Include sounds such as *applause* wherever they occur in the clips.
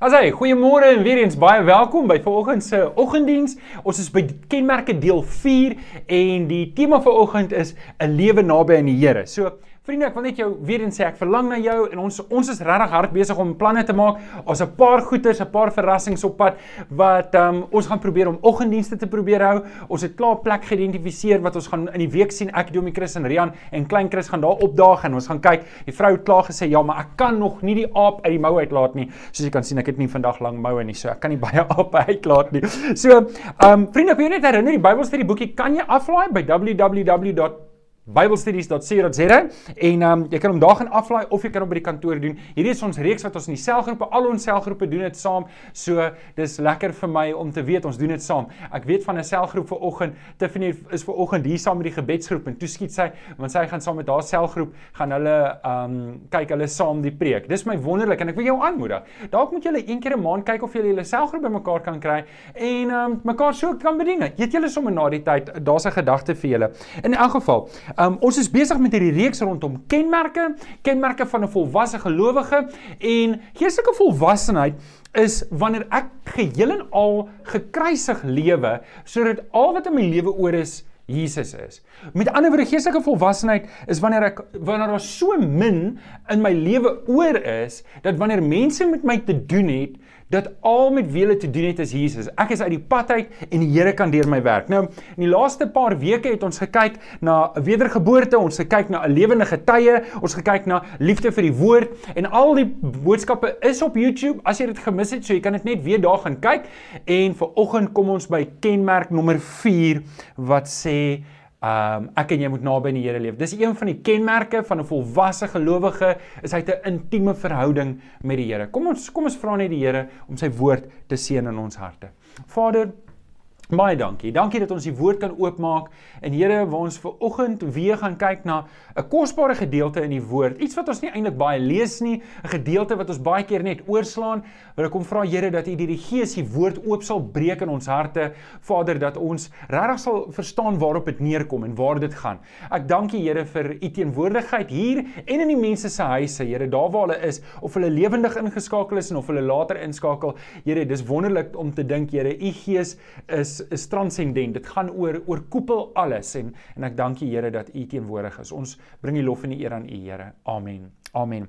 Asai, goeiemôre en weer eens baie welkom by vanoggend se oggenddiens. Ons is by kenmerke deel 4 en die tema vir oggend is 'n lewe naby aan die Here. So Vriende, ek wil net jou weer eens sê ek verlang na jou en ons ons is regtig hard besig om planne te maak. Ons 'n paar goeters, 'n paar verrassings op pad wat um, ons gaan probeer om oggenddienste te probeer hou. Ons het klaar plek geïdentifiseer wat ons gaan in die week sien. Ek, Domie Chris en Rian en Klein Chris gaan daar opdaag en ons gaan kyk. Die vrou het klaar gesê, "Ja, maar ek kan nog nie die aap uit die mou uitlaat nie." Soos jy kan sien, ek het nie vandag lank moue nie, so ek kan nie *laughs* baie aap uitlaat nie. So, um, vriende, ek wil net herinner, die Bybelstudie boekie kan jy aflaai by www biblestudies.co.za en um, jy kan hom daar gaan aflaai of jy kan hom by die kantoor doen. Hierdie is ons reeks wat ons in die selgroepe, al ons selgroepe doen dit saam. So dis lekker vir my om te weet ons doen dit saam. Ek weet van 'n selgroep vir oggend, Tiffany is vir oggend hier saam met die gebedsgroep en toe skiet sy want sy gaan saam met haar selgroep gaan hulle um kyk hulle saam die preek. Dis my wonderlik en ek wil jou aanmoedig. Dalk moet julle een keer 'n maand kyk of julle julle selgroep bymekaar kan kry en um mekaar so kan bedien. Eet julle sommer na die tyd. Daar's 'n gedagte vir julle. In elk geval Um ons is besig met hierdie reeks rondom kenmerke, kenmerke van 'n volwasse gelowige en geestelike volwassenheid is wanneer ek geheel en al gekruisig lewe sodat al wat in my lewe oor is Jesus is. Met ander woorde geestelike volwassenheid is wanneer ek wanneer daar so min in my lewe oor is dat wanneer mense met my te doen het, dat al met wie hulle te doen het is Jesus. Ek is uit die pad uit en die Here kan deur my werk. Nou, in die laaste paar weke het ons gekyk na wedergeboorte, ons gekyk na 'n lewende getuie, ons gekyk na liefde vir die woord en al die boodskappe is op YouTube. As jy dit gemis het, so jy kan dit net weer daar gaan kyk. En vir oggend kom ons by kenmerk nommer 4 wat sê Um ek en jy moet naby die Here leef. Dis een van die kenmerke van 'n volwasse gelowige is hy 'n intieme verhouding met die Here. Kom ons kom ons vra net die Here om sy woord te seën in ons harte. Vader, Baie dankie. Dankie dat ons die woord kan oopmaak en Here, waar ons ver oggend weer gaan kyk na 'n kosbare gedeelte in die woord. Iets wat ons nie eintlik baie lees nie, 'n gedeelte wat ons baie keer net oorslaan. Wil ek kom vra Here dat U deur die Gees die woord oop sal breek in ons harte, Vader, dat ons regtig sal verstaan waarop dit neerkom en waar dit gaan. Ek dank U Here vir U teenwoordigheid hier en in die mense se huise, Here, daar waar hulle is, of hulle lewendig ingeskakel is en of hulle later inskakel. Here, dis wonderlik om te dink, Here, U Gees is is transcendent. Dit gaan oor oorkoepel alles en en ek dank U Here dat U teenwoordig is. Ons bring die lof en die eer aan U Here. Amen. Amen.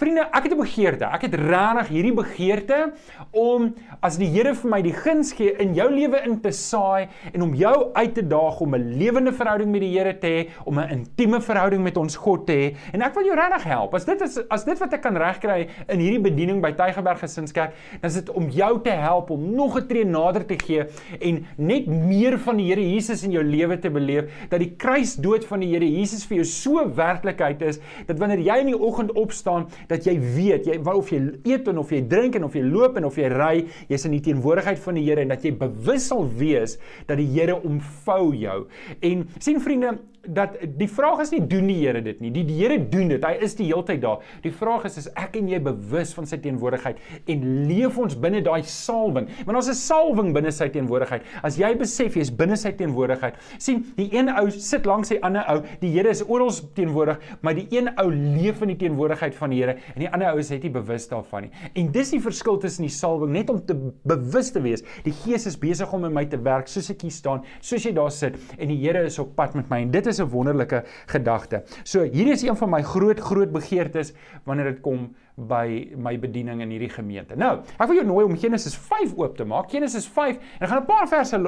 Vriende, ek het 'n begeerte. Ek het regtig hierdie begeerte om as die Here vir my die guns gee in jou lewe in te saai en om jou uit te daag om 'n lewende verhouding met die Here te hê, om 'n intieme verhouding met ons God te hê. En ek wil jou regtig help. As dit is as dit wat ek kan regkry in hierdie bediening by Tygerberg Gesinskerk, dan is dit om jou te help om nog 'n tree nader te gee en net meer van die Here Jesus in jou lewe te beleef, dat die kruisdood van die Here Jesus vir jou so werklikheid is dat wanneer jy in die oggend opstaan dat jy weet jy of jy eet en of jy drink en of jy loop en of jy ry jy's in die teenwoordigheid van die Here en dat jy bewus sal wees dat die Here omvou jou. En sien vriende dat die vraag is nie doen die Here dit nie. Die die Here doen dit. Hy is die heeltyd daar. Die vraag is is ek en jy bewus van sy teenwoordigheid en leef ons binne daai salwing? Want ons is salwing binne sy teenwoordigheid. As jy besef jy is binne sy teenwoordigheid. sien, die een ou sit langs sy ander ou. Die Here is oral teenwoordig, maar die een ou leef in die teenwoordigheid van die Here en die ander ou is net nie bewus daarvan nie. En dis die verskil tussen die salwing net om te bewus te wees. Die Gees is besig om in my te werk soos ek hier staan, soos jy daar sit en die Here is op pad met my en dit is is 'n wonderlike gedagte. So hierdie is een van my groot groot begeertes wanneer dit kom by my bediening in hierdie gemeente. Nou, ek wil jou nooi om Genesis 5 oop te maak. Genesis 5 en gaan 'n paar verse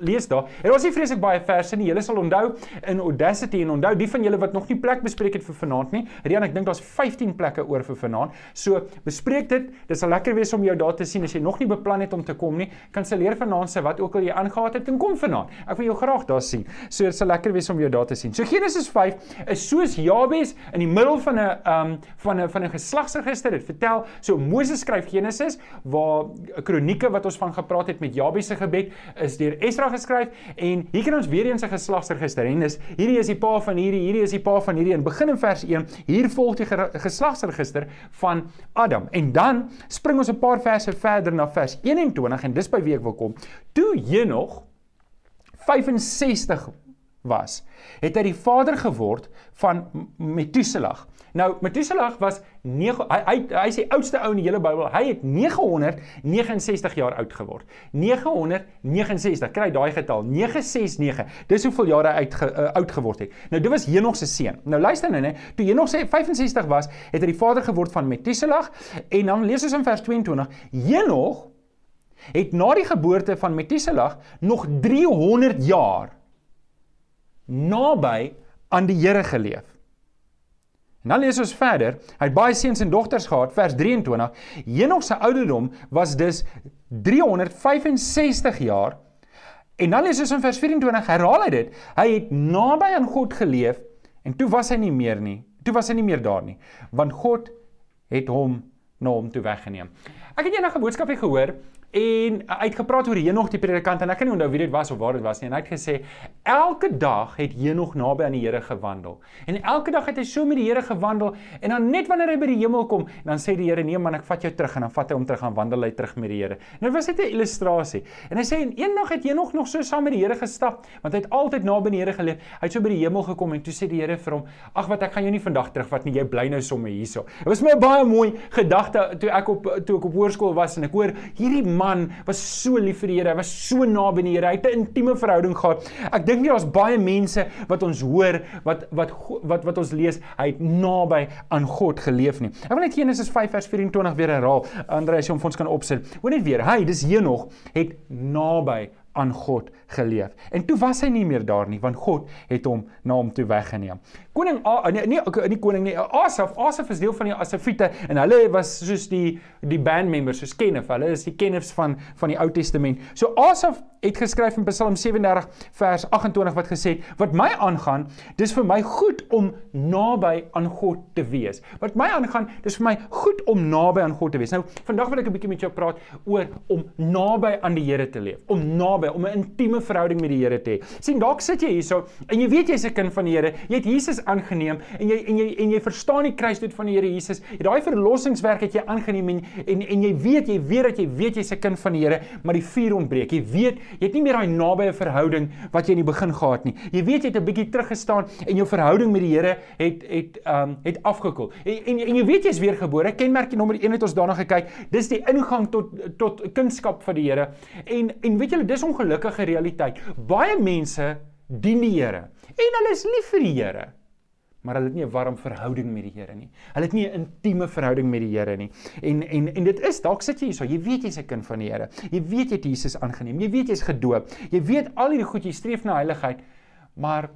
lees daar. En ons het vreeslik baie verse nie. Julle sal onthou in Audacity en onthou die van julle wat nog nie plek bespreek het vir vanaand nie. Rian, ek dink daar's 15 plekke oor vir vanaand. So, bespreek dit. Dit sal lekker wees om jou daar te sien as jy nog nie beplan het om te kom nie. Kanselleer vanaand se wat ook al jy aangegaan het en kom vanaand. Ek wil jou graag daar sien. So, dit sal lekker wees om jou daar te sien. So Genesis 5 is soos Jabes in die middel van 'n um van 'n van 'n geslags register dit vertel. So Moses skryf Genesis waar 'n kronieke wat ons van gepraat het met Jabes se gebed is deur Esdra geskryf en hier kan ons weer eens 'n geslagsregister en dis hierdie is die pa van hierdie, hierdie is die pa van hierdie en begin in vers 1. Hier volg die geslagsregister van Adam. En dan spring ons 'n paar verse verder na vers 21 en dis by wie ek wil kom. Toe Henog 65 was, het hy die vader geword van Methuselah. Nou Methuselah was 9 hy hy hy die oudste ou in die hele Bybel. Hy het 969 jaar oud geword. 969. Kry daai getal 969. Dis hoeveel jare hy uit uh, oud geword het. Nou dit was Henog se seun. Nou luister nou net, toe Henog sê 65 was, het hy die vader geword van Methuselah en dan lees ons in vers 22, Henog het na die geboorte van Methuselah nog 300 jaar naby aan die Here geleef. En dan lees ons verder, hy het baie seuns en dogters gehad, vers 23. Henog se ouderdom was dus 365 jaar. En dan lees ons in vers 24, herhaal hy dit, hy het naby aan God geleef en toe was hy nie meer nie. Toe was hy nie meer daar nie, want God het hom na hom toe weggeneem. Ek het eendag 'n boodskap gehoor en uitgepraat oor Henog die predikant en ek kan nie onthou wie dit was of waar dit was nie en hy het gesê elke dag het Henog naby aan die Here gewandel. En elke dag het hy so met die Here gewandel en dan net wanneer hy by die hemel kom dan sê die Here nee man ek vat jou terug en dan vat hy hom terug aan wandel hy terug met die Here. Nou was dit 'n illustrasie. En hy sê en eendag het Henog nog so saam met die Here gestap want hy het altyd naby die Here geleef. Hy het so by die hemel gekom en toe sê die Here vir hom ag wat ek gaan jou nie vandag terugvat nie jy bly nou sommer hierso. Dit was my baie mooi gedagte toe ek op toe ek op hoërskool was en ek hoor hierdie man was so lief vir die Here, hy was so naby die Here, hy het 'n intieme verhouding gehad. Ek dink nie daar's baie mense wat ons hoor wat wat wat wat ons lees, hy het naby aan God geleef nie. Ek wil net Genesis 5 vers 24 weer herhaal. Andreas, jy hom vir ons kan opsit. Hoor net weer, hy, dis Henog, het naby aan God geleef. En toe was hy nie meer daar nie want God het hom na hom toe weggeneem. Koning A nee nie nie koning nie. Asaf, Asaf is deel van die Asafiete en hulle was soos die die band members, soos Kenneth. Hulle is die kenners van van die Ou Testament. So Asaf het geskryf in Psalm 37 vers 28 wat gesê het: "Wat my aangaan, dis vir my goed om naby aan God te wees." Wat my aangaan, dis vir my goed om naby aan God te wees. Nou, vandag wil ek 'n bietjie met jou praat oor om naby aan die Here te leef. Om naby, om 'n intieme verhouding met die Here te hê. Sien, dalk sit jy hierso en jy weet jy's 'n kind van die Here. Jy het Jesus aangeneem en jy en jy en jy verstaan die kruisdood van die Here Jesus. Jy daai verlossingswerk het jy aangeneem en, en en jy weet jy weet dat jy weet jy's 'n kind van die Here, maar die vuur ontbreek. Jy weet jy het nie meer daai nabye verhouding wat jy in die begin gehad nie. Jy weet jy het 'n bietjie teruggestaan en jou verhouding met die Here het het um het afgekoel. En, en en jy weet jy's weer gebore. Kenmerkie nommer 1 het ons daarna gekyk. Dis die ingang tot tot kunskap van die Here. En en weet julle dis ongelukkige realiteit. Baie mense dien die Here en hulle is lief vir die Here maar hulle het nie 'n warm verhouding met die Here nie. Hulle het nie 'n intieme verhouding met die Here nie. En en en dit is dalk sit jy hier so, jy weet jy's 'n kind van die Here. Jy weet jy het Jesus aangeneem. Jy weet jy's gedoop. Jy weet al hierdie goed, jy streef na heiligheid, maar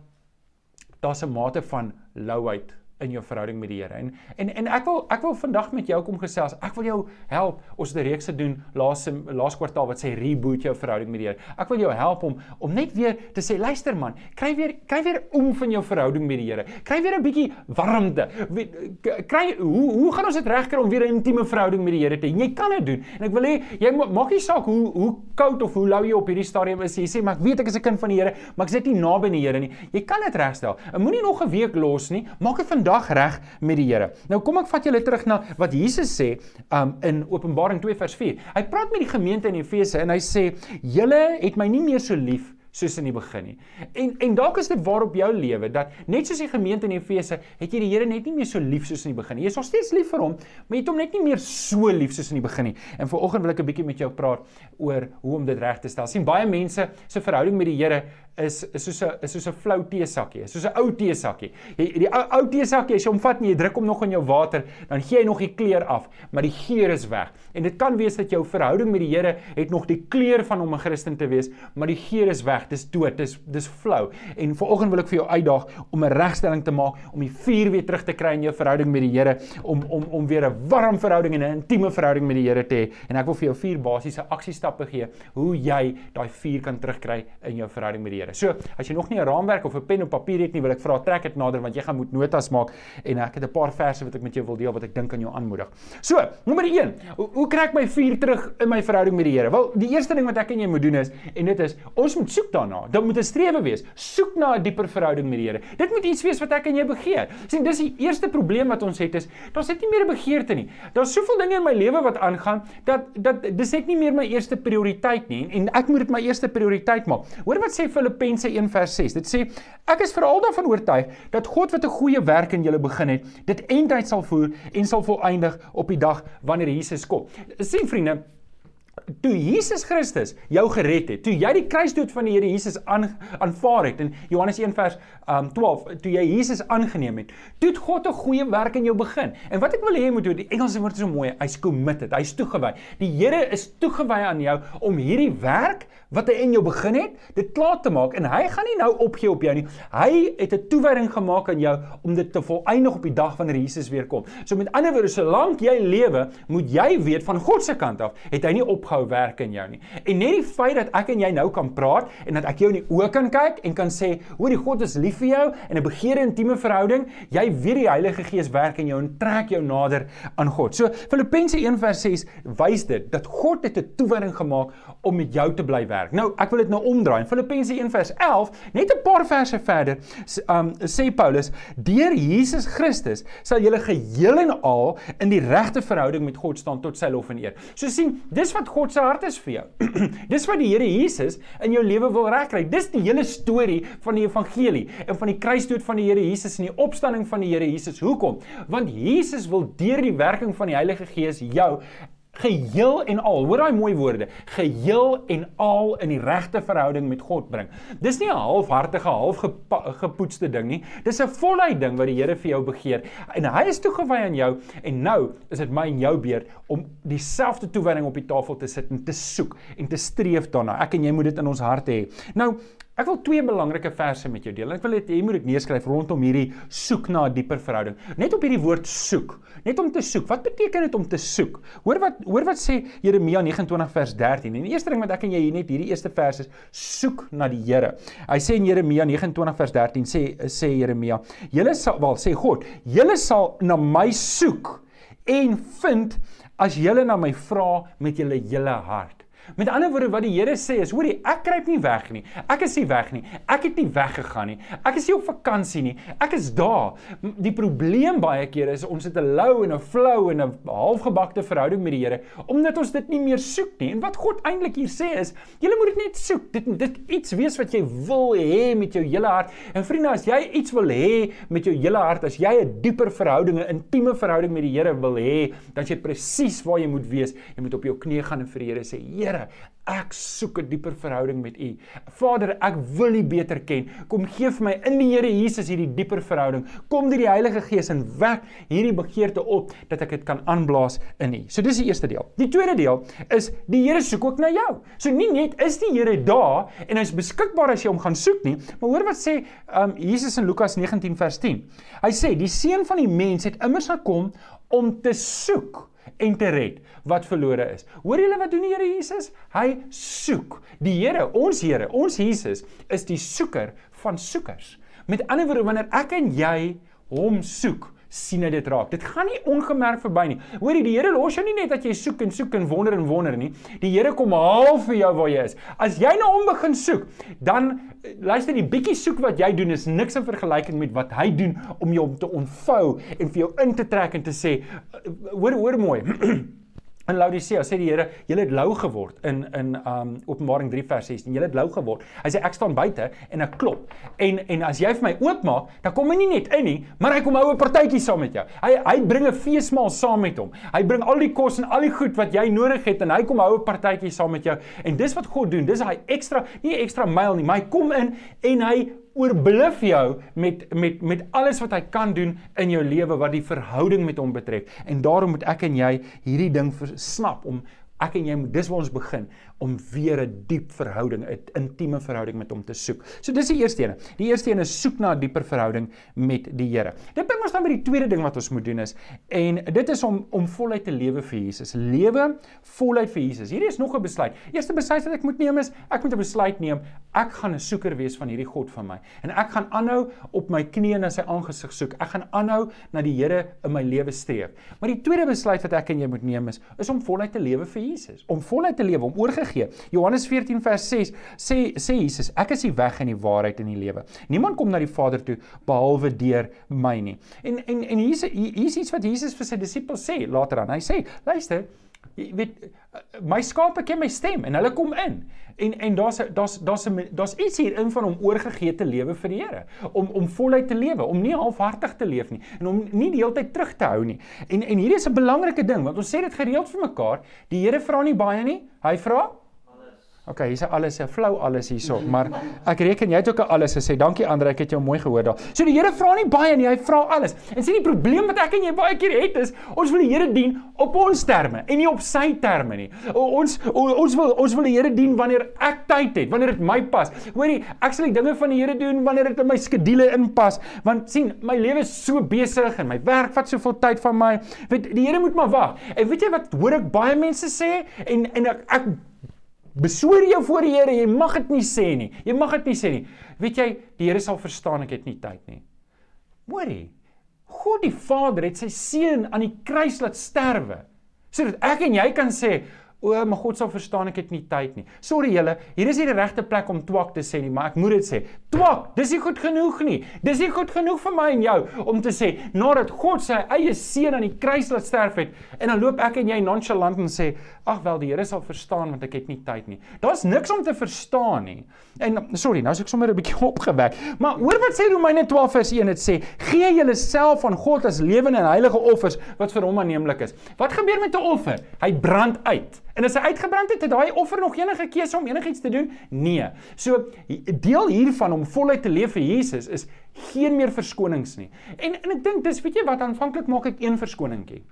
daar's 'n mate van louheid in jou verhouding met die Here. En en en ek wil ek wil vandag met jou kom gesels. Ek wil jou help. Ons het 'n reeks gedoen laas laas kwartaal wat sê reboot jou verhouding met die Here. Ek wil jou help om om net weer te sê luister man, kry weer kry weer om van jou verhouding met die Here. Kry weer 'n bietjie warmte. Kry hoe hoe gaan ons dit regkry om weer 'n intieme verhouding met die Here te hê? Jy kan dit doen. En ek wil hê jy maak nie saak hoe hoe koud of hoe lou jy op hierdie stadium is. Jy sê maar ek weet ek is 'n kind van die Here, maar ek sit nie naby die Here nie. Jy kan dit regstel. Moenie nog 'n week los nie. Maak dit vandag reg met die Here. Nou kom ek vat julle terug na wat Jesus sê um, in Openbaring 2 vers 4. Hy praat met die gemeente in Efese en hy sê: "Julle het my nie meer so lief soos in die begin nie. En en dalk is dit waarop jou lewe dat net soos die gemeente in Efese, het jy die Here net nie meer so lief soos in die begin nie. Jy is nog steeds lief vir hom, maar jy het hom net nie meer so lief soos in die begin nie. En vanoggend wil ek 'n bietjie met jou praat oor hoe om dit reg te stel. sien baie mense se verhouding met die Here is is soos 'n is soos 'n flou teesakkie, is soos 'n ou teesakkie. Jy die ou, ou teesakkie as jy hom vat en jy druk hom nog in jou water, dan gee hy nog die kleur af, maar die geur is weg. En dit kan wees dat jou verhouding met die Here het nog die kleur van om 'n Christen te wees, maar die geur is weg. Dis dood, dis dis flou. En vanoggend wil ek vir jou uitdaag om 'n regstelling te maak, om die vuur weer terug te kry in jou verhouding met die Here, om om om weer 'n warm verhouding en 'n intieme verhouding met die Here te hê. En ek wil vir jou vier basiese aksiestappe gee hoe jy daai vuur kan terugkry in jou verhouding met die Here. Here. So, as jy nog nie 'n raamwerk of 'n pen of papier het nie, wil ek vra trek dit nader want jy gaan moet notas maak en ek het 'n paar verse wat ek met jou wil deel wat ek dink kan jou aanmoedig. So, nommer 1, hoe, hoe kry ek my vuur terug in my verhouding met die Here? Wel, die eerste ding wat ek en jy moet doen is en dit is ons moet soek daarna. Dit moet 'n strewe wees. Soek na 'n dieper verhouding met die Here. Dit moet iets wees wat ek en jy begeer. Sien, dis die eerste probleem wat ons het is, daar's net nie meer 'n begeerte nie. Daar's soveel dinge in my lewe wat aangaan dat dat dis net nie meer my eerste prioriteit nie en ek moet dit my eerste prioriteit maak. Hoor wat sê Philip Filippense 1:6. Dit sê ek is veral daarvan oortuig dat God wat 'n goeie werk in julle begin het, dit eintlik sal voer en sal volëindig op die dag wanneer Jesus kom. Sien vriende, toe Jesus Christus jou gered het, toe jy die kruisdood van die Here Jesus aan aanvaar het in Johannes 1 vers um 12, toe jy Jesus aangeneem het, toe het God 'n goeie werk in jou begin. En wat ek wil hê jy moet doen, die Engelse woord is so mooi, hy's committed, hy's toegewy. Die Here is toegewy aan jou om hierdie werk wat hy in jou begin het, dit klaar te maak en hy gaan nie nou opgee op jou nie. Hy het 'n toewyding gemaak aan jou om dit te volëindig op die dag wanneer Jesus weer kom. So met ander woorde, solank jy lewe, moet jy weet van God se kant af, het hy nie opgehou werk in jou nie. En net die feit dat ek en jy nou kan praat en dat ek jou in die oë kan kyk en kan sê, hoor die God is lief vir jou en 'n begeerde intieme verhouding, jy weet die Heilige Gees werk in jou en trek jou nader aan God. So Filippense 1:6 wys dit dat God het 'n toewyding gemaak om met jou te bly werk. Nou, ek wil dit nou omdraai. Filippense 1:11, net 'n paar verse verder, um sê Paulus, deur Jesus Christus sal julle geheel en al in die regte verhouding met God staan tot sy lof en eer. So sien, dis wat God se hart is vir jou. *clears throat* dis wat die Here Jesus in jou lewe wil regkry. Dis die hele storie van die evangelie en van die kruisdood van die Here Jesus en die opstanding van die Here Jesus. Hoekom? Want Jesus wil deur die werking van die Heilige Gees jou geheel en al, hoor daai mooi woorde, geheel en al in die regte verhouding met God bring. Dis nie 'n halfhartige, halfgepoetste ding nie. Dis 'n voluit ding wat die Here vir jou begeer. En hy is toegewy aan jou en nou is dit my en jou beurt om dieselfde toewyding op die tafel te sit en te soek en te streef daarna. Ek en jy moet dit in ons harte hê. Nou, Ek wil twee belangrike verse met jou deel. Ek wil dit jy moet dit neerskryf rondom hierdie soek na 'n dieper verhouding. Net op hierdie woord soek. Net om te soek. Wat beteken dit om te soek? Hoor wat hoor wat sê Jeremia 29 vers 13. En die eerste ding wat ek en jy hier net hierdie eerste vers is soek na die Here. Hy sê in Jeremia 29 vers 13 sê sê Jeremia, julle sal wel sê God, julle sal na my soek en vind as julle na my vra met julle hele hart. Met ander woorde wat die Here sê is, hoorie, ek kruip nie weg nie. Ek is nie weg nie. Ek het nie weggegaan nie. Ek is nie op vakansie nie. Ek is daar. Die probleem baie kere is ons het 'n lou en 'n flou en 'n halfgebakte verhouding met die Here omdat ons dit nie meer soek nie. En wat God eintlik hier sê is, jy moet dit net soek. Dit dit iets wees wat jy wil hê met jou hele hart. En vriende, as jy iets wil hê met jou hele hart, as jy 'n dieper verhouding, 'n intieme verhouding met die Here wil hê, dan jy presies waar jy moet wees. Jy moet op jou knieë gaan en vir die Here sê, Here Here, ek soek 'n dieper verhouding met U. Vader, ek wil U beter ken. Kom gee vir my in die Here Jesus hierdie dieper verhouding. Kom deur die Heilige Gees en wek hierdie begeerte op dat ek dit kan aanblaas in U. So dis die eerste deel. Die tweede deel is die Here soek ook na jou. So nie net is die Here daar en hy's beskikbaar as jy hom gaan soek nie, maar hoor wat sê um Jesus in Lukas 19 vers 10. Hy sê die seun van die mens het immers gekom om te soek en te red wat verlore is. Hoor julle wat doen die Here Jesus? Hy soek. Die Here, ons Here, ons Jesus is die soeker van soekers. Met ander woorde, wanneer ek en jy hom soek, sien hy dit raak. Dit gaan nie ongemerk verby nie. Hoorie, die Here los jou nie net dat jy soek en soek en wonder en wonder nie. Die Here kom haal vir jou waar jy is. As jy na hom begin soek, dan luister die bietjie soek wat jy doen is niks in vergelyking met wat hy doen om jou te ontvou en vir jou in te trek en te sê hoor hoor mooi *clears throat* In Laodicea sê die Here, julle het lou geword in in um Openbaring 3 vers 16. Julle het lou geword. Hy sê ek staan buite en ek klop. En en as jy vir my oopmaak, dan kom hy nie net in nie, maar hy kom hou 'n partytjie saam met jou. Hy hy bring 'n feesmaal saam met hom. Hy bring al die kos en al die goed wat jy nodig het en hy kom hou 'n partytjie saam met jou. En dis wat God doen. Dis hy ekstra, nie ekstra myl nie, maar hy kom in en hy oorbluf jou met met met alles wat hy kan doen in jou lewe wat die verhouding met hom betref. En daarom moet ek en jy hierdie ding versnap om ek en jy moet dis waar ons begin om weer 'n diep verhouding, 'n intieme verhouding met hom te soek. So dis die eerste een. Die eerste een is soek na 'n dieper verhouding met die Here. Dit bring ons dan by die tweede ding wat ons moet doen is en dit is om om voluit te lewe vir Jesus. Lewe voluit vir Jesus. Hierdie is nog 'n besluit. Eerste besluit wat ek moet neem is ek moet 'n besluit neem. Ek gaan 'n soeker wees van hierdie God van my. En ek gaan aanhou op my knieë na sy aangesig soek. Ek gaan aanhou na die Here in my lewe streef. Maar die tweede besluit wat ek en jy moet neem is is om voluit te lewe vir Jesus. Om voluit te lewe, om oorge gee. Johannes 14 vers 6 sê sê Jesus, ek is die weg en die waarheid en die lewe. Niemand kom na die Vader toe behalwe deur my nie. En en en hier's hier's iets wat Jesus vir sy disippels sê later aan. Hy sê, luister, Jy weet my skape ken my stem en hulle kom in. En en daar's daar's daar's daar's iets hierin van om oorgegee te lewe vir die Here, om om voluit te lewe, om nie halfhartig te leef nie en om nie die hele tyd terug te hou nie. En en hier is 'n belangrike ding want ons sê dit gereeld vir mekaar, die Here vra nie baie nie, hy vra OK, hier's alles 'n flou alles hierso, maar ek reken jy het ook 'n alles gesê. Dankie Andre, ek het jou mooi gehoor daar. So die Here vra nie baie nie, hy vra alles. En sien die probleem wat ek en jy baie keer het is, ons wil die Here dien op ons terme en nie op sy terme nie. Ons ons wil ons wil die Here dien wanneer ek tyd het, wanneer dit my pas. Hoorie, ek sal die dinge van die Here doen wanneer dit in my skedule inpas, want sien, my lewe is so besig en my werk vat soveel tyd van my. Weet die Here moet maar wag. En weet jy wat hoor ek baie mense sê en en ek, ek Beswoor jou voor die Here, jy mag dit nie sê nie. Jy mag dit nie sê nie. Weet jy, die Here sal verstaan ek het nie tyd nie. Hoorie. God die Vader het sy seun aan die kruis laat sterwe sodat ek en jy kan sê, O, maar God sal verstaan ek het nie tyd nie. Sorry julle, hier is nie die regte plek om twak te sê nie, maar ek moet dit sê. Twak, dis nie goed genoeg nie. Dis nie goed genoeg vir my en jou om te sê nadat God sy eie seun aan die kruis laat sterf het en dan loop ek en jy nonchalant en sê, "Ag wel, die Here sal verstaan want ek het nie tyd nie." Daar's niks om te verstaan nie. En sorry, nou is ek sommer 'n bietjie *laughs* opgewek. Maar hoor wat sê Romeine 12 vers 1, dit sê: "Gee julleself aan God as lewende en heilige offers wat vir hom aanneemlik is." Wat gebeur met 'n offer? Hy brand uit. En as hy uitgebrand het, het daai offer nog enige keuse om enigiets te doen? Nee. So deel hiervan om voluit te leef vir Jesus is geen meer verskonings nie. En en ek dink dis weet jy wat aanvanklik maak ek een verskoningkie.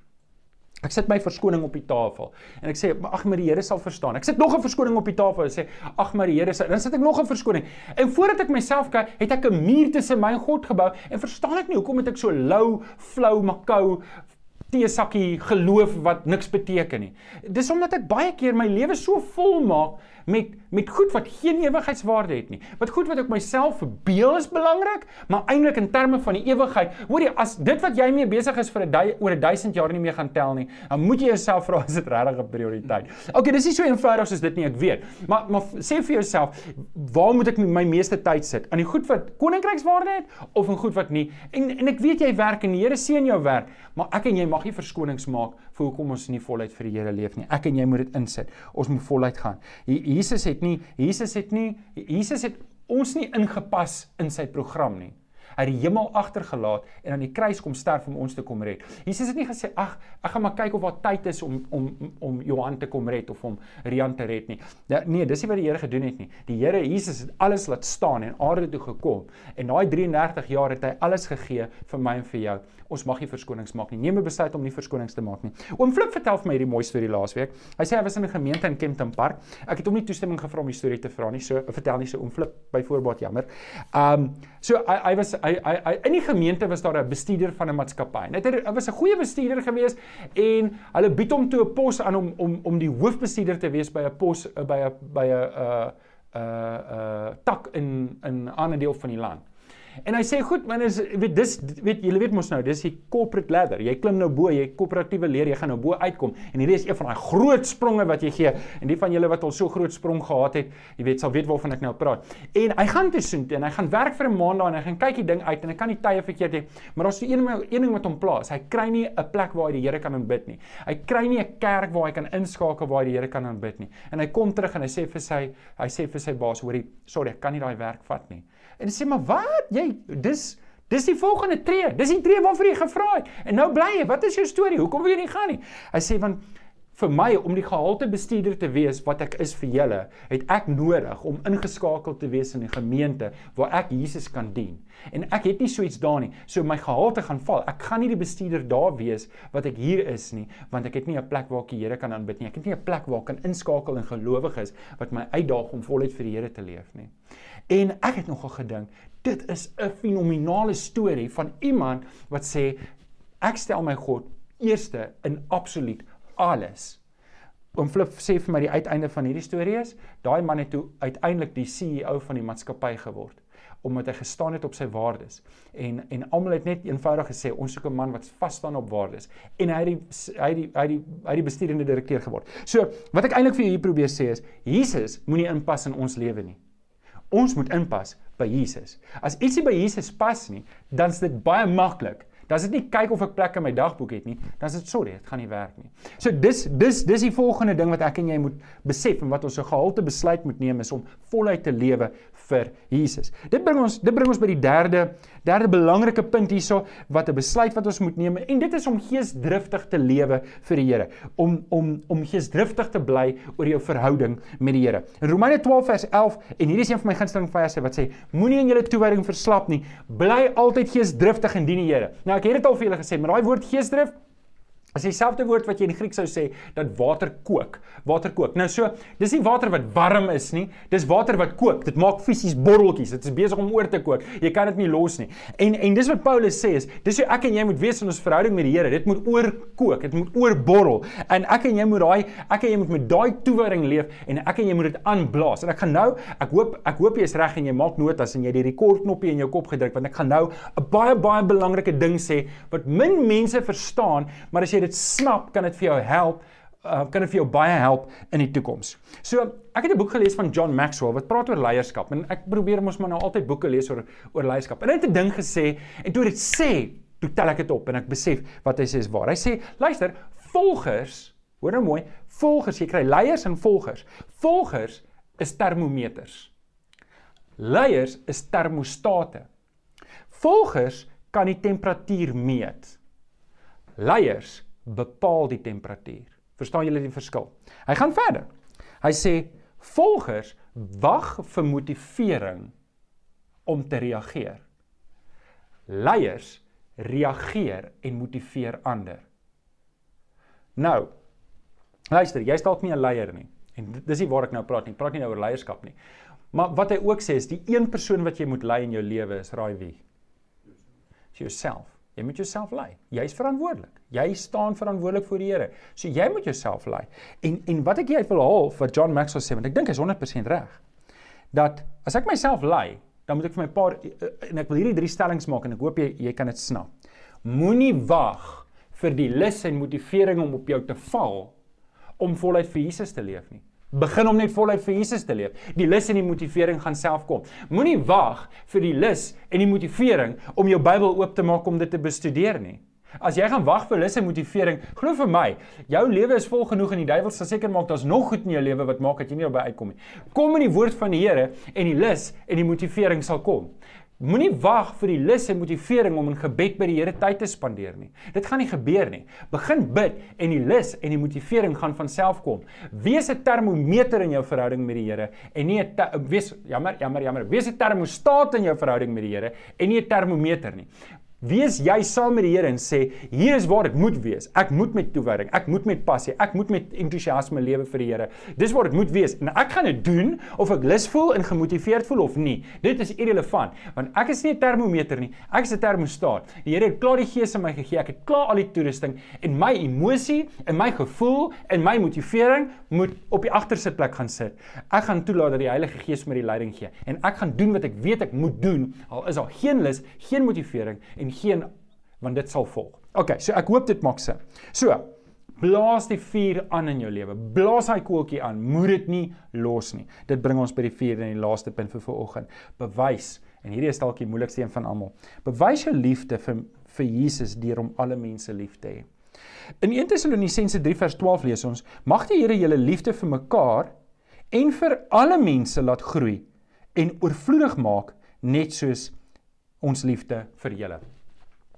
Ek sit my verskoning op die tafel en ek sê ag maar die Here sal verstaan. Ek sit nog 'n verskoning op die tafel en sê ag maar die Here sal dan sit ek nog 'n verskoning. En voordat ek myself kyk, het ek 'n muur tussen my en God gebou en verstaan ek nie hoekom het ek so lou, flou, makou teesakkie geloof wat niks beteken nie. Dis omdat ek baie keer my lewe so vol maak met met goed wat geen ewigheidswaarde het nie. Wat goed wat ek myself verbeel is belangrik, maar eintlik in terme van die ewigheid. Hoor jy, as dit wat jy mee besig is vir 'n oor 'n 1000 jaar nie meer gaan tel nie, dan moet jy jouself *laughs* vra is dit regtig 'n prioriteit. Okay, dis nie so eenvoudig soos dit nie, ek weet. Maar maar sê vir jouself, waar moet ek my meeste tyd sit? Aan die goed wat koninkrykswaarde het of in goed wat nie? En en ek weet jy werk en die Here seën jou werk, maar ek en jy mag nie verskonings maak vir hoekom ons nie voluit vir die Here leef nie. Ek en jy moet dit insit. Ons moet voluit gaan. Jesus het nie Jesus het nie Jesus het ons nie ingepas in sy program nie. Hy het die hemel agtergelaat en aan die kruis kom sterf om ons te kom red. Jesus het nie gesê ag, ek gaan maar kyk of daar tyd is om om om Johan te kom red of om Rian te red nie. Ja, nee, dis nie wat die Here gedoen het nie. Die Here Jesus het alles laat staan en aarde toe gekom en daai 33 jaar het hy alles gegee vir my en vir jou. Ons mag nie verskonings maak nie. Neem 'n besluit om nie verskonings te maak nie. Oom Flip vertel vir my hierdie mooi storie laasweek. Hy sê hy was in 'n gemeente in Kempton Park. Ek het hom nie toestemming gevra om die storie te vra nie. So vertel nie so oom Flip byvoorbeeld jammer. Um so hy hy was hy hy, hy in die gemeente was daar 'n bestuurder van 'n maatskappy. Hy was 'n goeie bestuurder gewees en hulle bied hom toe 'n pos aan om om om die hoofbestuurder te wees by 'n pos by 'n by 'n uh uh uh tak in in 'n ander deel van die land. En hy sê goed, man, is weet dis weet julle weet mos nou, dis die corporate ladder. Jy klim nou bo, jy koöperatiewe leer, jy gaan nou bo uitkom. En hierdie is een van daai groot spronge wat jy gee. En die van julle wat al so groot sprong gehad het, jy weet, sal weet waarvan ek nou praat. En hy gaan toe soontoe en hy gaan werk vir 'n maand daar en hy gaan kyk die ding uit en hy kan nie tye verkeerd hê. Maar daar's so een een ding wat hom plaas. Hy kry nie 'n plek waar hy die Here kan aanbid nie. Hy kry nie 'n kerk waar hy kan inskakel waar hy die Here kan aanbid nie. En hy kom terug en hy sê vir sy hy sê vir sy baas, hoorie, sorry, ek kan nie daai werk vat nie. En sê maar wat? Jy dis dis die volgende tree. Dis die tree waarvoor jy gevra het. En nou bly jy. Wat is jou storie? Hoekom wil jy nie gaan nie? Hy sê want vir my om die gehalte bestuurder te wees wat ek is vir julle, het ek nodig om ingeskakel te wees in 'n gemeente waar ek Jesus kan dien. En ek het nie so iets daar nie. So my gehalte gaan val. Ek gaan nie die bestuurder daar wees wat ek hier is nie, want ek het nie 'n plek waar ek die Here kan aanbid nie. Ek het nie 'n plek waar ek kan inskakel en gelowig is wat my uitdaag om voluit vir die Here te leef nie. En ek het nogal gedink, dit is 'n fenominale storie van iemand wat sê ek stel my God eerste in absoluut alles. Oom Flip sê vir my die uiteinde van hierdie storie is, daai man het toe uiteindelik die CEO van die maatskappy geword omdat hy gestaan het op sy waardes. En en almal het net eenvoudig gesê ons soek 'n man wat vas staan op waardes. En hy het die hy het die hy het die hy het die bestuurende direkteur geword. So, wat ek eintlik vir julle probeer sê is, Jesus moenie inpas in ons lewe nie. Ons moet inpas by Jesus. As ietsie by Jesus pas nie, dan is dit baie maklik Dan is dit nie kyk of ek plek in my dagboek het nie, dan is dit sorry, dit gaan nie werk nie. So dis dis dis die volgende ding wat ek en jy moet besef en wat ons 'n gehalte besluit moet neem is om voluit te lewe vir Jesus. Dit bring ons dit bring ons by die derde derde belangrike punt hierso wat 'n besluit wat ons moet neem en dit is om geesdriftig te lewe vir die Here, om om om geesdriftig te bly oor jou verhouding met die Here. In Romeine 12 vers 11 en hierdie is een van my gunsteling verse wat sê moenie in julle toewyding verslap nie, bly altyd geesdriftig in die Here. Nou ek het dit al vir julle gesê, maar daai woord geesdrift As dieselfde woord wat jy in Griek sou sê dat water kook, water kook. Nou so, dis nie water wat warm is nie, dis water wat kook. Dit maak fisies borreltjies. Dit is besig om oor te kook. Jy kan dit nie los nie. En en dis wat Paulus sê is, dis hoe ek en jy moet wees in ons verhouding met die Here. Dit moet oorkook, dit moet oorborrel. En ek en jy moet daai ek en jy moet met daai toewyding leef en ek en jy moet dit aanblaas. En ek gaan nou, ek hoop ek hoop jy is reg en jy maak notas en jy die rekordknoppie in jou kop gedruk want ek gaan nou 'n baie baie belangrike ding sê wat min mense verstaan, maar as jy dit snap, kan dit vir jou help, uh, kan dit vir jou baie help in die toekoms. So, ek het 'n boek gelees van John Maxwell wat praat oor leierskap en ek probeer mos maar nou altyd boeke lees oor oor leierskap. En hy het 'n ding gesê en toe dit sê, toe tel ek dit op en ek besef wat hy sê is waar. Hy sê, luister, volgers, hoor nou mooi, volgers, jy kry leiers en volgers. Volgers is termometers. Leiers is termostate. Volgers kan die temperatuur meet. Leiers bepaal die temperatuur. Verstaan julle die verskil? Hy gaan verder. Hy sê volgers wag vir motivering om te reageer. Leiers reageer en motiveer ander. Nou, luister, jy's dalk nie 'n leier nie. En dis nie waar ek nou praat nie. Praat nie nou oor leierskap nie. Maar wat hy ook sê is die een persoon wat jy moet lei in jou lewe is raai wie? Jouself. Jy moet jouself lei. Jy's verantwoordelik. Jy staan verantwoordelik voor die Here. So jy moet jouself lei. En en wat ek hier wil haal wat John Maxwell sê, want ek dink hy's 100% reg. Dat as ek myself lei, dan moet ek vir my paar en ek wil hierdie drie stellings maak en ek hoop jy jy kan dit snap. Moenie wag vir die lus en motivering om op jou te val om voluit vir Jesus te leef nie. Begin om net voluit vir Jesus te leef. Die lus en die motivering gaan self kom. Moenie wag vir die lus en die motivering om jou Bybel oop te maak om dit te bestudeer nie. As jy gaan wag vir lus en motivering, glo vir my, jou lewe is vol genoeg en die duiwel sal seker maak daar's nog goed in jou lewe wat maak dat jy nie daarby uitkom nie. Kom in die woord van die Here en die lus en die motivering sal kom. Moenie wag vir die lus en motivering om in gebed by die Here tyd te spandeer nie. Dit gaan nie gebeur nie. Begin bid en die lus en die motivering gaan van self kom. Wees 'n termometer in jou verhouding met die Here en nie 'n wees jammer jammer jammer. Wees 'n termostaat in jou verhouding met die Here en nie 'n termometer nie. Wees jy saam met die Here en sê hier is waar dit moet wees. Ek moet met toewyding, ek moet met passie, ek moet met entoesiasme lewe vir die Here. Dis waar dit moet wees. En ek gaan dit doen of ek lus voel en gemotiveerd voel of nie. Dit is irrelevant want ek is nie 'n termometer nie. Ek is 'n termostaat. Die Here het klaar die gees in my gegee. Ek het klaar al die toerusting en my emosie en my gevoel en my motivering moet op die agterste plek gaan sit. Ek gaan toelaat dat die Heilige Gees my die leiding gee en ek gaan doen wat ek weet ek moet doen al is daar geen lus, geen motivering en geen want dit sal volg. OK, so ek hoop dit maak sin. So, blaas die vuur aan in jou lewe. Blaas hy koeltjie aan. Moet dit nie los nie. Dit bring ons by die vierde en die laaste punt vir vanoggend. Bewys en hierdie is dalk die moeilikste een van almal. Bewys jou liefde vir vir Jesus deur om alle mense lief te hê. In 1 Tessalonisense 3 vers 12 lees ons: Mag die Here julle liefde vir mekaar en vir alle mense laat groei en oorvloedig maak net soos ons liefde vir julle.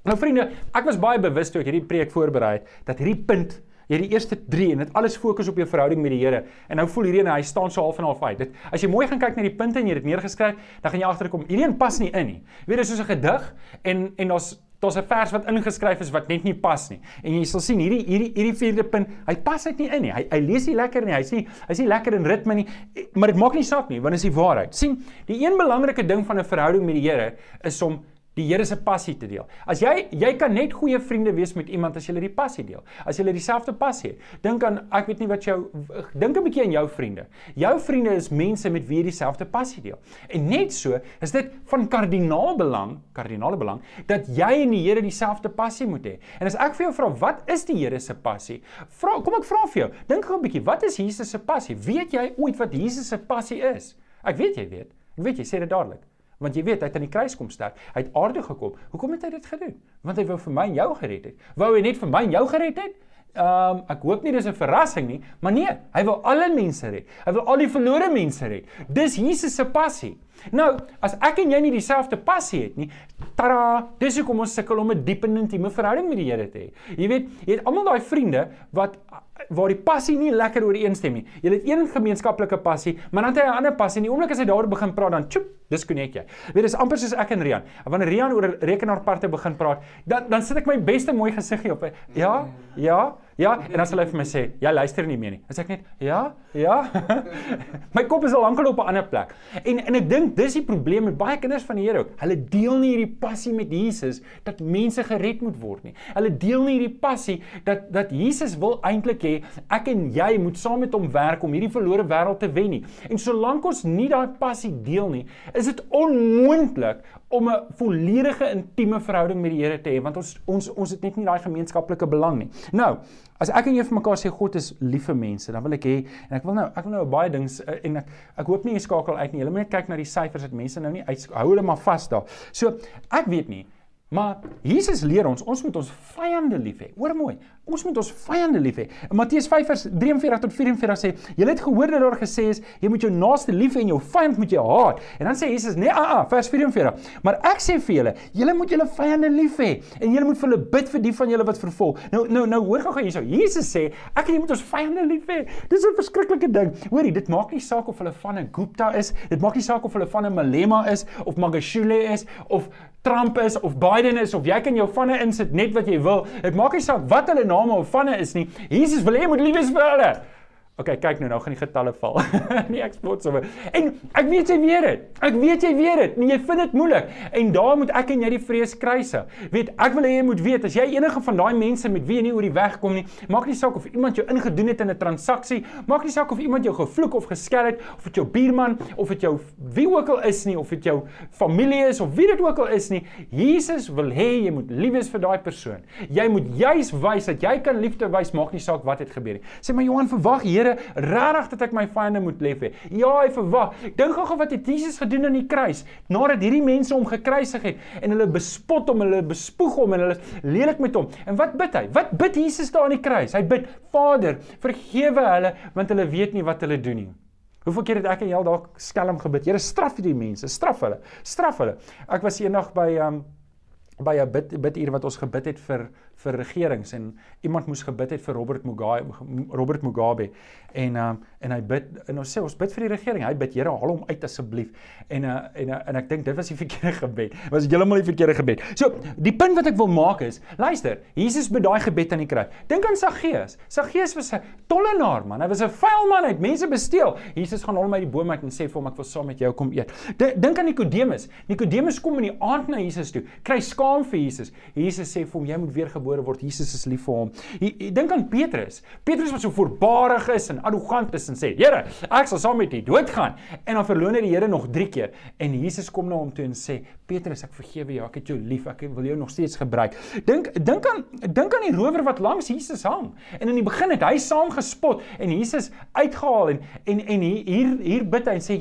Nou vriende, ek was baie bewus toe ek hierdie preek voorberei het dat hierdie punt Jy die eerste 3 en dit alles fokus op jou verhouding met die Here. En nou voel hierdie en hy staan so half en half uit. Dit as jy mooi gaan kyk na die punte en jy dit neergeskryf, dan gaan jy agterkom, hierdie een pas nie in nie. Weet jy soos 'n gedig en en daar's daar's 'n vers wat ingeskryf is wat net nie pas nie. En jy sal sien hierdie hierdie hierdie vierde punt, hy pas net nie in nie. Hy hy lees nie lekker nie. Hy's nie hy's nie lekker in ritme nie. Maar dit maak nie saak nie, want dit is die waarheid. sien, die een belangrike ding van 'n verhouding met die Here is om die Here se passie te deel. As jy jy kan net goeie vriende wees met iemand as jy die passie deel. As jy dieselfde passie het. Dink aan ek weet nie wat jou dink 'n bietjie aan jou vriende. Jou vriende is mense met wie jy dieselfde passie deel. En net so is dit van kardinaal belang, kardinale belang dat jy en die Here dieselfde passie moet hê. En as ek vir jou vra wat is die Here se passie? Vra kom ek vra vir jou. Dink gou 'n bietjie, wat is Jesus se passie? Weet jy ooit wat Jesus se passie is? Ek weet jy weet. Ek weet jy sê dit dadelik. Want jy weet, hy het aan die kruis kom sterf. Hy het aarde gekom. Hoekom het hy dit gedoen? Want hy wou vir my en jou gered het. Wou hy net vir my en jou gered het? Ehm um, ek hoop nie dis 'n verrassing nie, maar nee, hy wil alle mense red. Hy wil al die verlore mense red. Dis Jesus se passie. Nou, as ek en jy nie dieselfde passie het nie, tada, dis hoekom ons sukkel om 'n diep en intieme verhouding met die Here te hê. Jy weet, jy het almal daai vriende wat waar die passie nie lekker ooreenstem nie. Jy het een gemeenskaplike passie, maar dan het hy 'n ander passie. In die oomblik as hy daaroor begin praat, dan tjoep, disconnect jy. Weet dis amper soos ek en Rian. Wanneer Rian oor rekenaarparte begin praat, dan dan sit ek my beste mooi gesiggie op. Ja, ja, ja, en dan sal hy vir my sê, "Ja, luister nie meer nie." As ek net, "Ja, ja." *laughs* my kop is al lankal op 'n ander plek. En en ek dink dis die probleem met baie kinders van die Here ook. Hulle deel nie hierdie passie met Jesus dat mense gered moet word nie. Hulle deel nie hierdie passie dat dat Jesus wil eintlik hê ek en jy moet saam met hom werk om hierdie verlore wêreld te wen nie. En solank ons nie daai passie deel nie, is dit onmoontlik om 'n volledige intieme verhouding met die Here te hê want ons ons ons het net nie daai gemeenskaplike belang nie. Nou, as ek en jy vir mekaar sê God is lief vir mense, dan wil ek hê en ek wil nou ek wil nou baie dings eh, en ek ek hoop nie jy skakel uit nie. Jy moet net kyk na die syfers dat mense nou nie uit hou hulle maar vas daar. So, ek weet nie Maar Jesus leer ons, ons moet ons vyande lief hê. Hoor mooi, ons moet ons vyande lief hê. In Matteus 5:43 tot 44 sê, julle het gehoor dat daar gesê is, jy moet jou naaste lief hê en jou vyand moet jy haat. En dan sê Jesus, nee, ah, ah, vers 44. Maar ek sê vir julle, julle moet julle vyande lief hê en julle moet vir hulle bid vir die van julle wat vervolg. Nou nou nou hoor gou hierso. Jesus sê, ek en jy moet ons vyande lief hê. Dis 'n verskriklike ding. Hoorie, dit maak nie saak of hulle van 'n Gupta is, dit maak nie saak of hulle van 'n Malema is of Magashule is of Trump is of Biden is of jy kan jou vanne insit net wat jy wil. Dit maak nie saak wat hulle name of vanne is nie. Jesus wil hê jy moet lief wees vir hulle. OK, kyk nou, nou gaan die getalle val. *laughs* nee, ek spot sommer. En ek weet jy weet dit. Ek weet jy weet dit. Nee, jy vind dit moeilik. En daar moet ek en jy die vrees kruise. Weet, ek wil hê jy moet weet as jy enige van daai mense met wie jy nie oor die weg kom nie, maak nie saak of iemand jou ingedoen het in 'n transaksie, maak nie saak of iemand jou gevloek of geskel het of dit jou buurman of dit jou wie ook al is nie of dit jou familie is of wie dit ook al is nie. Jesus wil hê jy moet lief wees vir daai persoon. Jy moet juis wys dat jy kan liefde wys, maak nie saak wat het gebeur nie. Sê maar Johan, verwag Here Here, regtig dat ek my vyande moet lief hê. Ja, hy verwag. Dink gou wat het Jesus gedoen aan die kruis? Nadat hierdie mense hom gekruisig het en hulle bespot hom, hulle bespoeg hom en hulle lelik met hom. En wat bid hy? Wat bid Jesus daar aan die kruis? Hy bid: "Vader, vergewe hulle want hulle weet nie wat hulle doen nie." Hoeveel keer het ek en jy al dalk skelm gebid? Here, straf hierdie mense, straf hulle. Straf hulle. Ek was eendag by um by 'n bid biduur wat ons gebid het vir vir regerings en iemand moes gebid het vir Robert Mugabe Robert Mugabe en um, en hy bid en ons sê ons bid vir die regering. Hy bid Here haal hom uit asseblief. En uh, en uh, en ek dink dit was die *laughs* verkeerde gebed. Was heeltemal die verkeerde gebed. So die punt wat ek wil maak is luister Jesus bid daai gebed aan die kruis. Dink aan Saggeus Saggeus was 'n tollenaar man. Hy was 'n vuil man. Hy het mense besteel. Jesus gaan hom uit die boom uit en sê vir hom ek wil saam met jou kom eet. Dink aan Nikodemus Nikodemus kom in die aand na Jesus toe kry skaam vir Jesus. Jesus sê vir hom jy moet weer gebore word. Jesus is lief vir hom. Dink aan Petrus. Petrus wat so voorbarig is en arrogant is en sê: "Here, ek sal saam met U doodgaan." En dan verloon hy die Here nog 3 keer. En Jesus kom na hom toe en sê: "Petrus, ek vergewe jou. Ek het jou lief. Ek wil jou nog steeds gebruik." Dink dink aan dink aan die rower wat langs Jesus hang. En in die begin het hy saam gespot en Jesus uitgehaal en en en hier hier bid hy en sê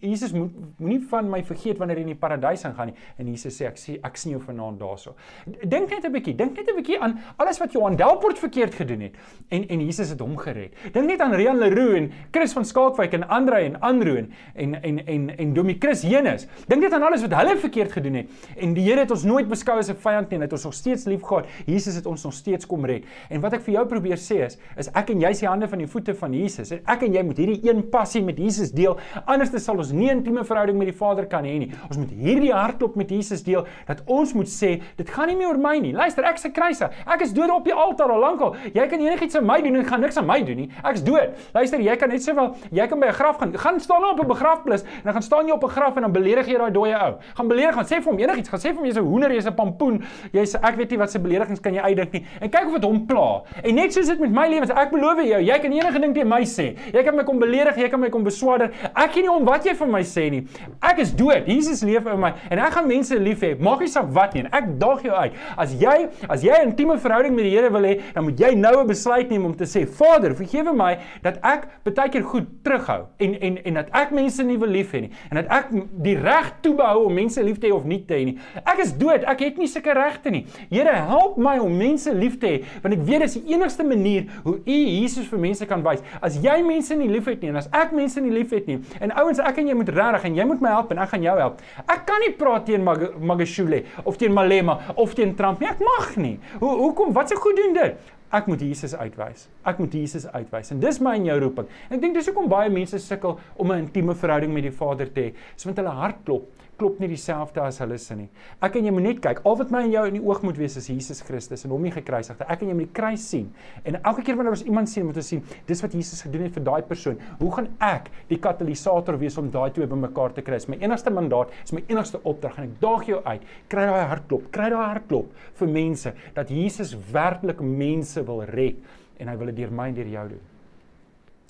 Jesus moet moenie van my vergeet wanneer jy in die paradys gaan nie. En Jesus sê ek sien ek sien jou vanaand daarso. Dink net 'n bietjie. Dink net 'n bietjie aan alles wat Johan Delport verkeerd gedoen het en en Jesus het hom gered. Dink net aan Rian Leroux en Chris van Skalkwyk en Andre en Andrew en en en en, en Domie Chris Henes. Dink net aan alles wat hulle verkeerd gedoen het en die Here het ons nooit beskou as 'n vyand nie, het ons nog steeds liefgehad. Jesus het ons nog steeds kom red. En wat ek vir jou probeer sê is, is ek en jy die hande van die voete van Jesus. En ek en jy moet hierdie een passie met Jesus deel. Anders sal ons nie 'n intieme verhouding met die Vader kan hê nie. Ons moet hierdie hartklop met Jesus deel dat ons moet sê, dit gaan nie meer oor my nie. Luister, ek se kruise. Ek is dood op die altaar al lankal. Jy kan enigiets aan my doen en gaan niks aan my doen nie. Ek's dood. Luister, jy kan net sowel jy kan by 'n graf gaan. Gaan staan op 'n begrafplaas en dan gaan staan jy op 'n graf en dan beledig jy daai dooie ou. Gaan beledig, gaan sê vir hom enigiets, gaan sê vir hom jy's 'n hoender, jy's 'n pampoen. Jy's ek weet nie wat se beledigings kan jy uitdink nie. En kyk of dit hom pla. En net soos dit met my lewens, ek beloof jou, jy kan enige ding teen my sê. Jy kan my kom beledig, jy kan my kom beswaarder. Ek gee nie om wat jy van my sê nie. Ek is dood. Jesus leef in my en ek gaan mense lief hê. Maak nie saak wat nie. Ek daag jou uit. As jy As jy 'n intieme verhouding met die Here wil hê, dan moet jy nou 'n besluit neem om te sê, Vader, vergewe my dat ek baie keer goed terughou en en en dat ek mense nie wil lief hê nie en dat ek die reg toebehou om mense lief te hê of nie te hê nie. Ek is dood, ek het nie sulke regte nie. Here, help my om mense lief te hê want ek weet dis die enigste manier hoe U Jesus vir mense kan wys. As jy mense nie liefhet nie en as ek mense nie liefhet nie en ouens ek en jy moet regtig en jy moet my help en ek gaan jou help. Ek kan nie praat teen Mag Magashule of teen Malema of teen Trump nie. Ek mag nie. Hoe hoekom? Wat se goed doen dit? Ek moet Jesus uitwys. Ek moet Jesus uitwys. En dis my en jou roeping. En ek dink dis hoekom baie mense sukkel om 'n intieme verhouding met die Vader te hê. Dis want hulle hart klop klop nie dieselfde as hulle se nie. Ek en jy moet net kyk. Al wat my en jou in die oog moet wees is Jesus Christus en hom nie gekruisig nie. Ek en jy moet die kruis sien. En elke keer wanneer ons iemand sien, moet ons sien dis wat Jesus gedoen het vir daai persoon. Hoe gaan ek die katalisator wees om daai twee bymekaar te kry? My enigste mandaat is my enigste opdrag en ek daag jou uit. Kry daai hartklop, kry daai hartklop vir mense dat Jesus werklik mense wil red en hy wil dit deur my en deur jou doen.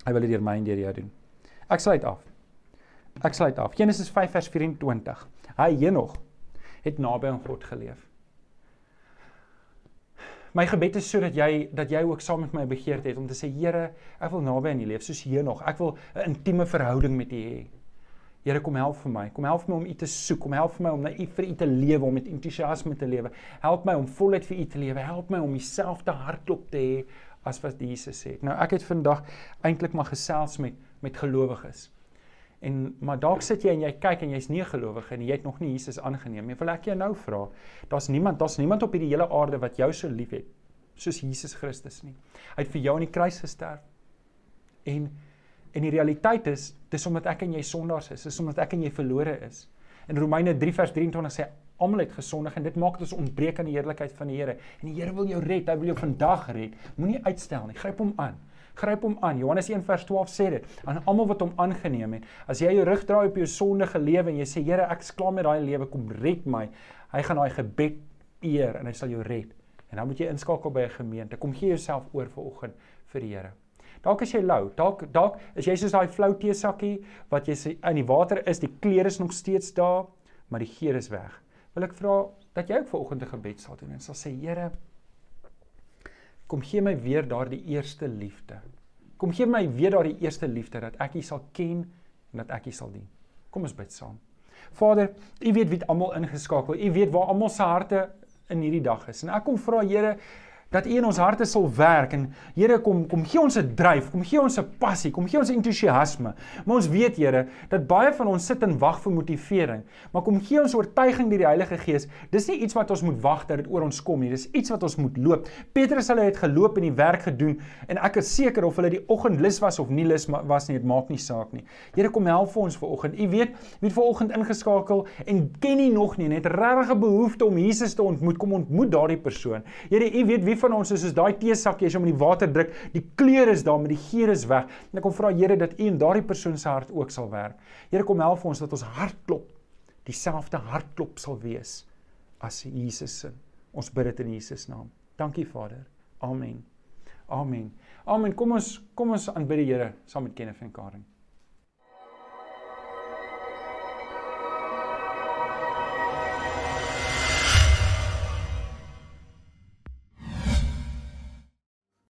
Hy wil dit deur my en deur jou doen. Ek sluit af. Ek sluit af. Genesis 5 vers 24. Hy Henog het naby aan God geleef. My gebed is sodat jy dat jy ook saam met my begeerte het om te sê Here, ek wil naby aan U leef soos Henog. Ek wil 'n intieme verhouding met U hê. Here kom help vir my. Kom help my om U te soek. Kom help my om na U vir U te lewe, om met entoesiasme te lewe. Help my om voluit vir U te lewe. Help my om dieselfde hartklop te hê as wat Jesus het. Nou ek het vandag eintlik maar gesels met met gelowiges. En maar dalk sit jy en jy kyk en jy's nie 'n gelowige en jy het nog nie Jesus aangeneem nie. Wil ek jou nou vra? Daar's niemand, daar's niemand op hierdie hele aarde wat jou so liefhet soos Jesus Christus nie. Hy het vir jou aan die kruis gesterf. En en die realiteit is, dis omdat ek en jy sondaars is, dis omdat ek en jy verlore is. In Romeine 3 vers 23 sê almal het gesondig en dit maak dit ons ontbreek aan die heerlikheid van die Here. En die Here wil jou red, hy wil jou vandag red. Moenie uitstel nie. Gryp hom aan gryp hom aan. Johannes 1 vers 12 sê dit aan almal wat hom aangeneem het. As jy jou rug draai op jou sondige lewe en jy sê Here, ek is klaar met daai lewe, kom red my. Hy gaan daai gebed eer en hy sal jou red. En dan moet jy inskakel by 'n gemeente. Kom gee jouself oor vir oggend vir die Here. Dalk is jy lou. Dalk dalk is jy soos daai flou teesakkie wat jy sê in die water is, die klere is nog steeds daar, maar die geur is weg. Wil ek vra dat jy ook vir oggend 'n gebed sal doen en sal sê Here, kom gee my weer daardie eerste liefde. Kom gee my weer daardie eerste liefde dat ek U sal ken en dat ek U sal dien. Kom ons bid saam. Vader, U weet wie almal ingeskakel. U weet waar almal se harte in hierdie dag is. En ek kom vra Here dat U in ons harte sal werk en Here kom kom gee ons 'n dryf, kom gee ons 'n passie, kom gee ons entoesiasme. Maar ons weet Here dat baie van ons sit en wag vir motivering, maar kom gee ons oortuiging deur die Heilige Gees. Dis nie iets wat ons moet wag dat dit oor ons kom nie, dis iets wat ons moet loop. Petrus hulle het geloop en die werk gedoen en ek is seker of hulle die oggend lus was of nie lus was nie, dit maak nie saak nie. Here kom help vir ons vanoggend. U weet wie het vanoggend ingeskakel en ken nie nog nie, net regtig 'n behoefte om Jesus te ontmoet. Kom ontmoet daardie persoon. Here, u weet wie van ons is soos daai teesakkie as jy hom in die water druk, die kleur is daar, maar die geur is weg. En ek kom vra Here dat U in daardie persoon se hart ook sal werk. Here kom help ons dat ons hartklop dieselfde hartklop sal wees as Jesus se. Ons bid dit in Jesus naam. Dankie Vader. Amen. Amen. Amen. Kom ons kom ons aanbid die Here saam met Kenneth en Karen.